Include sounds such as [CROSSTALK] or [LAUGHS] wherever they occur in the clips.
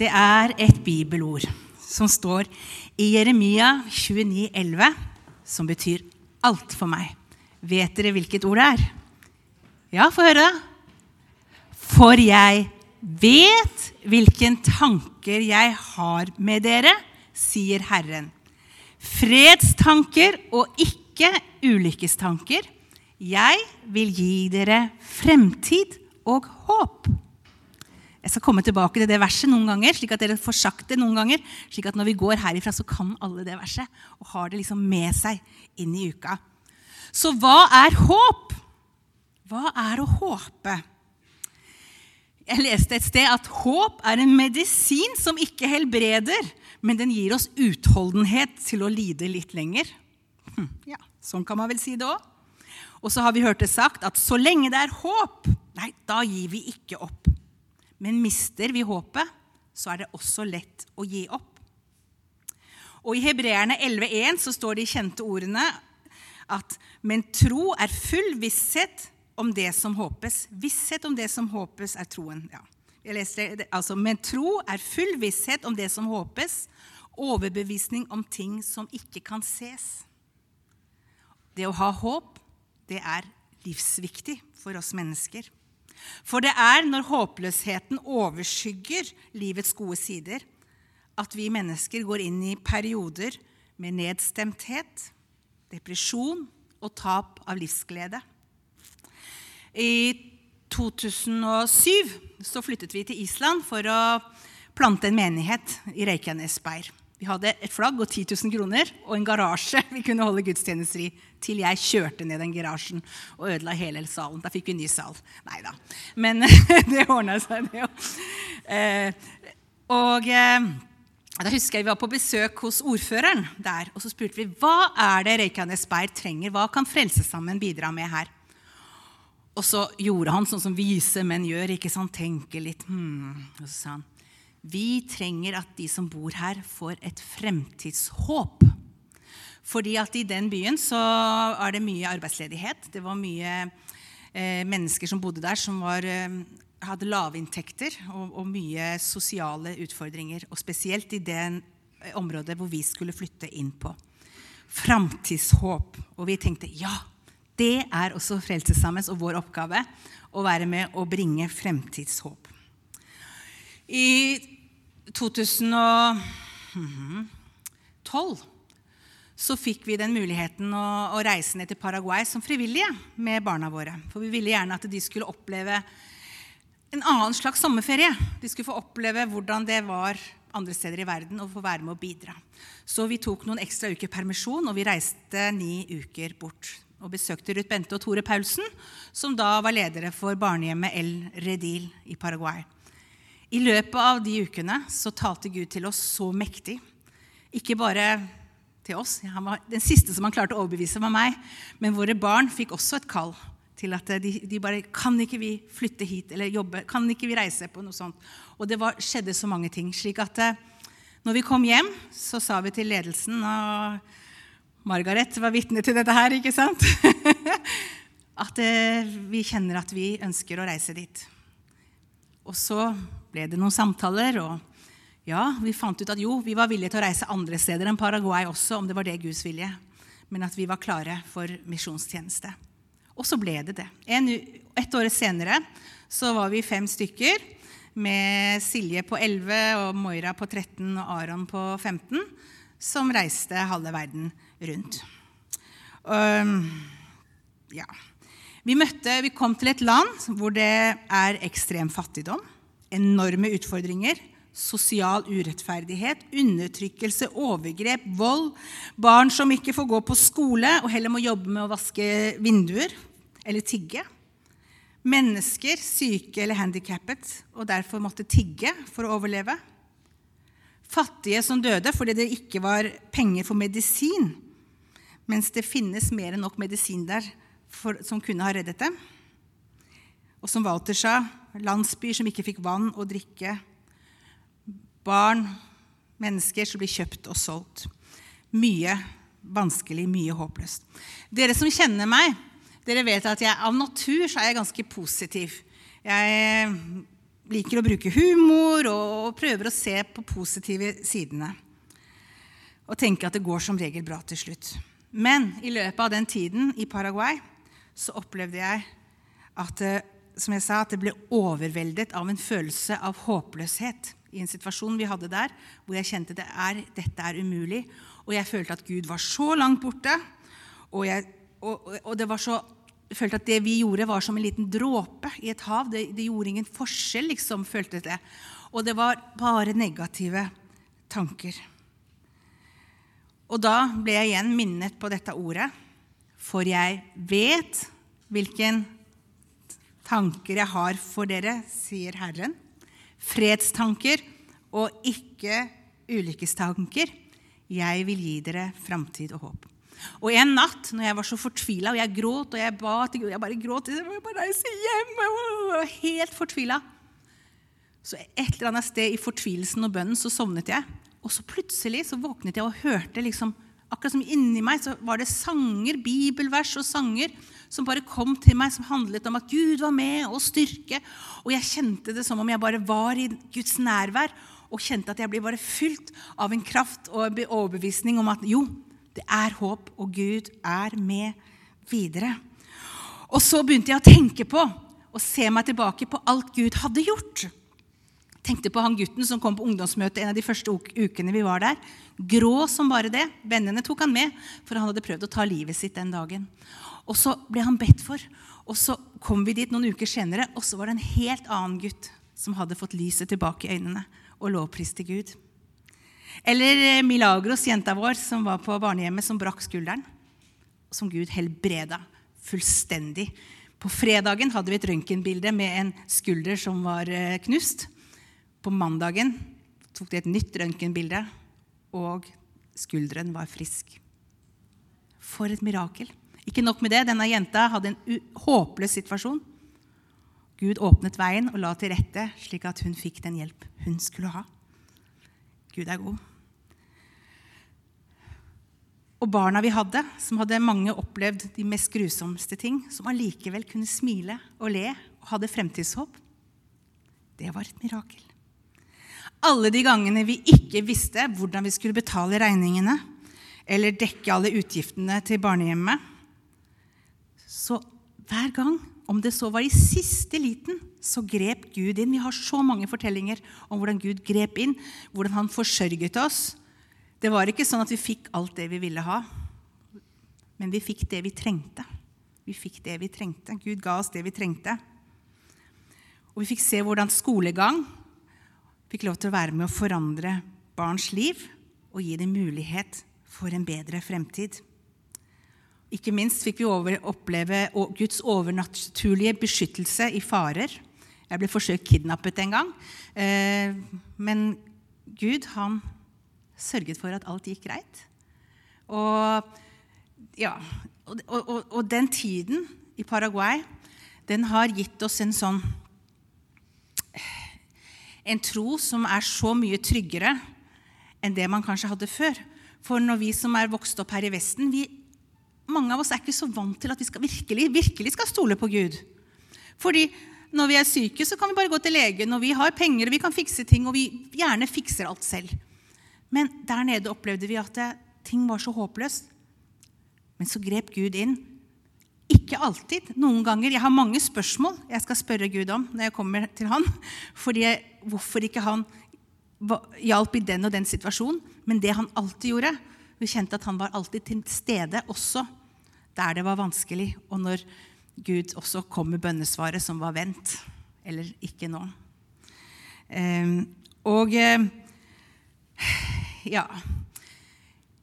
Det er et bibelord som står i Jeremia 29, 29,11, som betyr alt for meg. Vet dere hvilket ord det er? Ja, få høre. For jeg vet hvilken tanker jeg har med dere, sier Herren. Fredstanker og ikke ulykkestanker. Jeg vil gi dere fremtid og håp. Jeg skal komme tilbake til det verset noen ganger, slik at dere får sagt det noen ganger, slik at når vi går herifra, så kan alle det verset og har det liksom med seg inn i uka. Så hva er håp? Hva er å håpe? Jeg leste et sted at håp er en medisin som ikke helbreder, men den gir oss utholdenhet til å lide litt lenger. Hm, ja, Sånn kan man vel si det òg. Og så har vi hørt det sagt at så lenge det er håp, nei, da gir vi ikke opp. Men mister vi håpet, så er det også lett å gi opp. Og I Hebreerne 11,1 så står de kjente ordene at men tro er full visshet om det som håpes. Visshet om det som håpes, er troen. Ja. Jeg leste, altså, men tro er full visshet om det som håpes, overbevisning om ting som ikke kan ses. Det å ha håp, det er livsviktig for oss mennesker. For det er når håpløsheten overskygger livets gode sider, at vi mennesker går inn i perioder med nedstemthet, depresjon og tap av livsglede. I 2007 så flyttet vi til Island for å plante en menighet i Reykjanesberg. Vi hadde et flagg og 10 000 kroner og en garasje [LAUGHS] vi kunne holde gudstjenester i. Til jeg kjørte ned den garasjen og ødela hele salen. Da fikk vi en ny sal. Nei da. Men [LAUGHS] det ordna seg, det òg. Eh, og eh, da husker jeg Vi var på besøk hos ordføreren der. og Så spurte vi hva er det Reykjanes Beir trenger. Hva kan Frelsesarmeen bidra med her? Og så gjorde han sånn som vise menn gjør. ikke sant? Tenke litt. Hmm. Og så sa han vi trenger at de som bor her, får et fremtidshåp. Fordi at i den byen så er det mye arbeidsledighet. Det var mye eh, mennesker som bodde der, som var, eh, hadde lavinntekter og, og, mye sosiale utfordringer. Og spesielt i det området hvor vi skulle flytte inn på. Framtidshåp. Og vi tenkte ja, det er også Frelsesarmeens og vår oppgave å være med og bringe fremtidshåp. I 2012 så fikk vi den muligheten å, å, reise ned til Paraguay som frivillige med barna våre. For vi ville gjerne at de skulle oppleve en annen slags sommerferie. De skulle få oppleve hvordan det var andre steder i verden og få være med å bidra. Så vi tok noen ekstra uker permisjon, og vi reiste ni uker bort. Og besøkte Ruth Bente og Tore Paulsen, som da var ledere for barnehjemmet El Redil i Paraguay. I løpet av de ukene så talte Gud til oss så mektig. Ikke bare til oss. Han var den siste som han klarte å overbevise, var meg. Men våre barn fikk også et kall til at de, de, bare Kan ikke vi flytte hit eller jobbe? Kan ikke vi reise på noe sånt? Og det var, skjedde så mange ting. slik at eh, når vi kom hjem, så sa vi til ledelsen og Margaret var vitne til dette her, ikke sant? [LAUGHS] at eh, vi kjenner at vi ønsker å reise dit. Og så ble det noen samtaler, og ja, vi fant ut at jo, vi var villige til å reise andre steder enn Paraguay også, om det var det Guds vilje. Men at vi var klare for misjonstjeneste. Og så ble det det. En, et år senere så var vi fem stykker med Silje på 11 og Moira på 13 og Aron på 15 som reiste halve verden rundt. Um, ja. Vi, møtte, vi kom til et land hvor det er ekstrem fattigdom, enorme utfordringer, sosial urettferdighet, undertrykkelse, overgrep, vold, barn som ikke får gå på skole og heller må jobbe med å vaske vinduer eller tigge. Mennesker syke eller handikappet og derfor måtte tigge for å overleve. Fattige som døde fordi det ikke var penger for medisin, mens det finnes mer enn nok medisin der for, som kunne ha reddet dem. Og som Walter sa, landsbyer som ikke fikk vann og drikke. Barn, mennesker som blir kjøpt og solgt. Mye vanskelig, mye håpløst. Dere som kjenner meg, dere vet at jeg av natur er jeg ganske positiv. Jeg liker å bruke humor og prøver å se på positive sidene. Og tenke at det går som regel bra til slutt. Men i løpet av den tiden i Paraguay så opplevde jeg at, som jeg sa, at det ble overveldet av en følelse av håpløshet i en situasjon vi hadde der, hvor jeg kjente det er, dette er umulig. Og jeg følte at Gud var så langt borte. Og, jeg, og, og det var så jeg følte at det vi gjorde, var som en liten dråpe i et hav. Det, det gjorde ingen forskjell, liksom, følte det. Og det var bare negative tanker. Og da ble jeg igjen minnet på dette ordet. For jeg vet hvilken tanker jeg har for dere, sier Herren. Fredstanker og ikke ulykkestanker. Jeg vil gi dere framtid og håp. Og en natt når jeg var så fortvila, og jeg gråt og jeg ba til Gud Jeg bare gråt. Jeg må bare reise hjem. Jeg var helt fortvila. Så et eller annet sted i fortvilelsen og bønnen så sovnet jeg. Og så plutselig så våknet jeg og hørte liksom, Akkurat som inni meg så var det sanger, bibelvers og sanger som bare kom til meg, som handlet om at Gud var med, og styrke. Og jeg kjente det som om jeg bare var i Guds nærvær og kjente at jeg ble bare fylt av en kraft og overbevisning om at jo, det er håp, og Gud er med videre. Og så begynte jeg å tenke på og se meg tilbake på alt Gud hadde gjort. Tenkte på han gutten som kom på ungdomsmøte en av de første ukene vi var der. Grå som bare det. Vennene tok han med, for han hadde prøvd å ta livet sitt den dagen. Og så ble han bedt for. Og så kom vi dit noen uker senere, og så var det en helt annen gutt som hadde fått lyset tilbake i øynene og lovpriste Gud. Eller eh, Milagros, jenta vår, som var på barnehjemmet, som brakk skulderen. Som Gud helbreda fullstendig. På fredagen hadde vi et røntgenbilde med en skulder som var eh, knust. På mandagen tok de et nytt røntgenbilde, og skulderen var frisk. For et mirakel. Ikke nok med det, denne jenta hadde en håpløs situasjon. Gud åpnet veien og la til rette slik at hun fikk den hjelp hun skulle ha. Gud er god. Og barna vi hadde, som hadde mange opplevd de mest grusomste ting, som allikevel kunne smile og le og hadde fremtidshåp, det var et mirakel. Alle de gangene vi ikke visste hvordan vi skulle betale regningene eller dekke alle utgiftene til barnehjemmet, så hver gang, om det så var i siste liten, så grep Gud inn. Vi har så mange fortellinger om hvordan Gud grep inn, hvordan han forsørget oss, det var ikke sånn at vi fikk alt det vi ville ha, men vi fikk det vi trengte. Vi fikk det vi trengte. Gud ga oss det vi trengte. Og vi fikk se hvordan skolegang fikk lov til å være med å forandre barns liv og gi dem mulighet for en bedre fremtid. Ikke minst fikk vi oppleve Guds overnaturlige beskyttelse i farer. Jeg ble forsøkt kidnappet en gang, eh, men Gud han sørget for at alt gikk greit. Og, ja, og, og, og, den tiden i Paraguay den har gitt oss en sånn En tro som er så mye tryggere enn det man kanskje hadde før. For når vi som er vokst opp her i Vesten, vi, mange av oss er ikke så vant til at vi skal virkelig, virkelig skal stole på Gud. Fordi når vi er syke, så kan vi bare gå til legen, og vi har penger, og vi kan fikse ting, og vi gjerne fikser alt selv. Men der nede opplevde vi at ting var så håpløst. Men så grep Gud inn. Ikke alltid. Noen ganger. Jeg har mange spørsmål jeg skal spørre Gud om når jeg kommer til han. Fordi hvorfor ikke han hjalp i den og den situasjonen. Men det han alltid gjorde Vi kjente at han var alltid til stede også der det var vanskelig, og når Gud også kom med bønnesvaret som var vent, Eller ikke nå. Ehm, og eh, ja,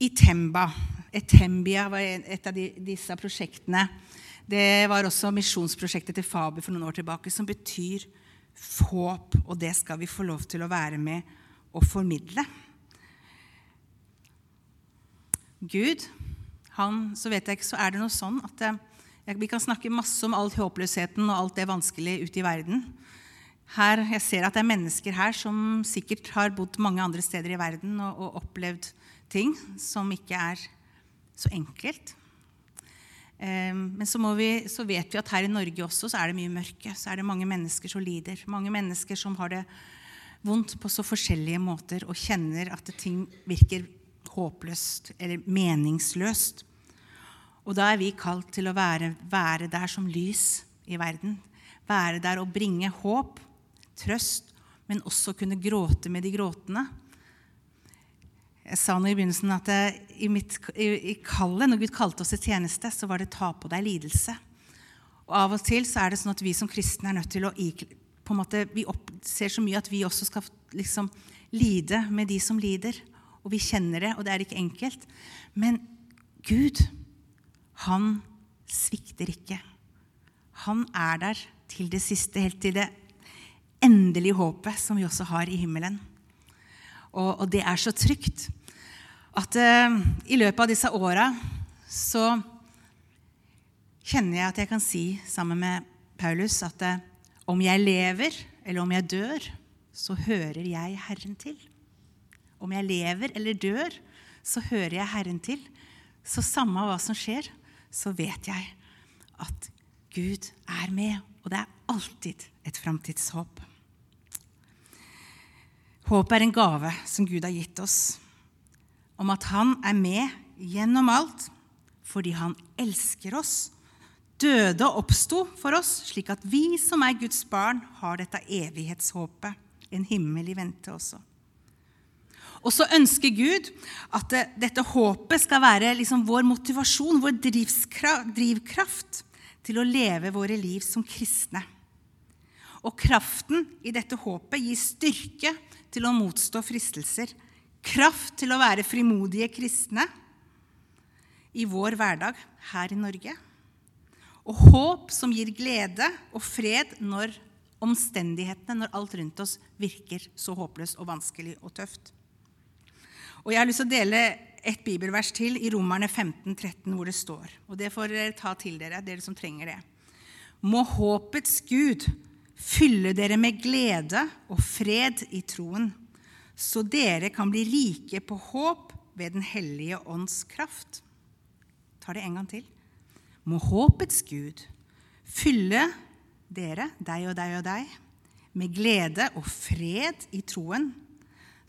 i Temba. Etembia var et av disse prosjektene. Det var også misjonsprosjektet til Faber for noen år tilbake, som betyr håp. Og det skal vi få lov til å være med og formidle. Gud, han, så vet jeg ikke, så er det noe sånn at jeg, vi kan snakke masse om all håpløsheten og alt det vanskelige ute i verden. Her, jeg ser at det er mennesker her som sikkert har bodd mange andre steder i verden og, og opplevd ting som ikke er så enkelt. Eh, men så, vi, så, vet vi at her i Norge også så er det mye mørke. Så er det mange mennesker som lider. Mange mennesker som har det vondt på så forskjellige måter og kjenner at ting virker håpløst eller meningsløst. Og da er vi kalt til å være, være der som lys i verden. Være der og bringe håp, trøst, men også kunne gråte med de gråtende. Jeg sa nå i begynnelsen at i, mitt, i, i kallet, når Gud kalte oss til tjeneste, så var det 'ta på deg lidelse'. Og Av og til så er det sånn at vi som kristne er nødt til å på en måte, Vi ser så mye at vi også skal liksom lide med de som lider. Og vi kjenner det, og det er ikke enkelt. Men Gud, han svikter ikke. Han er der til det siste, helt til det endelige håpet som vi også har i himmelen. Og, og det er så trygt at uh, i løpet av disse åra så kjenner jeg at jeg kan si sammen med Paulus at uh, om jeg lever eller om jeg dør, så hører jeg Herren til. Om jeg lever eller dør, så hører jeg Herren til. Så samme hva som skjer, så vet jeg at Gud er med, og det er alltid et framtidshåp. Håp er en gave som Gud har gitt oss, om at Han er med gjennom alt fordi Han elsker oss, døde og oppsto for oss, slik at vi som er Guds barn, har dette evighetshåpet, en himmel i vente også. Og så ønsker Gud at dette håpet skal være liksom vår motivasjon, vår drivkraft til å leve våre liv som kristne. Og kraften i dette håpet gir styrke til å motstå fristelser. Kraft til å være frimodige kristne i vår hverdag her i Norge. Og håp som gir glede og fred når omstendighetene, når alt rundt oss virker så håpløst og vanskelig og tøft. Og Jeg har lyst til å dele et bibelvers til i Romerne 15, 13, hvor det står. Og det får dere ta til dere, dere som trenger det. Må håpets Gud fylle dere med glede og fred i troen, så dere kan bli rike på håp ved Den hellige ånds kraft. Tar det en gang til. Må håpets Gud fylle dere, deg og deg og deg, med glede og fred i troen,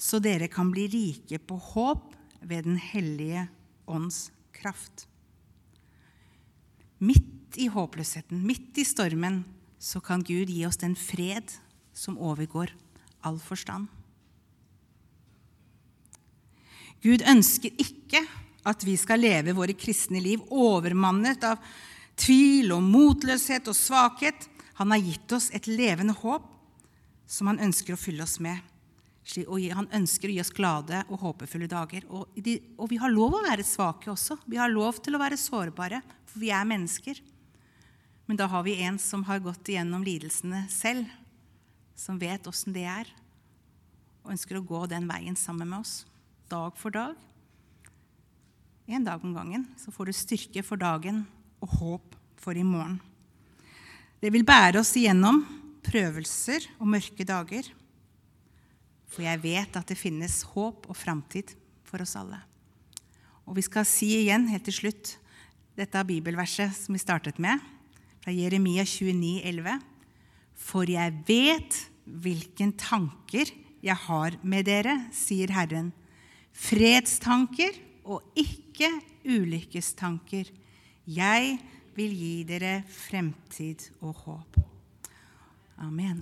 så dere kan bli rike på håp ved Den hellige ånds kraft. Midt i håpløsheten, midt i stormen, så kan Gud gi oss den fred som overgår all forstand. Gud ønsker ikke at vi skal leve våre kristne liv overmannet av tvil og motløshet og svakhet. Han har gitt oss et levende håp som han ønsker å fylle oss med. Og han ønsker å gi oss glade og håpefulle dager. Og, vi har lov å være svake også. Vi har lov til å være sårbare, for vi er mennesker. Men da har vi en som har gått igjennom lidelsene selv, som vet åssen det er, og ønsker å gå den veien sammen med oss, dag for dag. En dag om gangen så får du styrke for dagen og håp for i morgen. Det vil bære oss igjennom prøvelser og mørke dager. For jeg vet at det finnes håp og framtid for oss alle. Og vi skal si igjen helt til slutt dette bibelverset som vi startet med, fra Jeremia 29, 11. For jeg vet hvilken tanker jeg har med dere, sier Herren. Fredstanker og ikke ulykkestanker. Jeg vil gi dere fremtid og håp. Amen.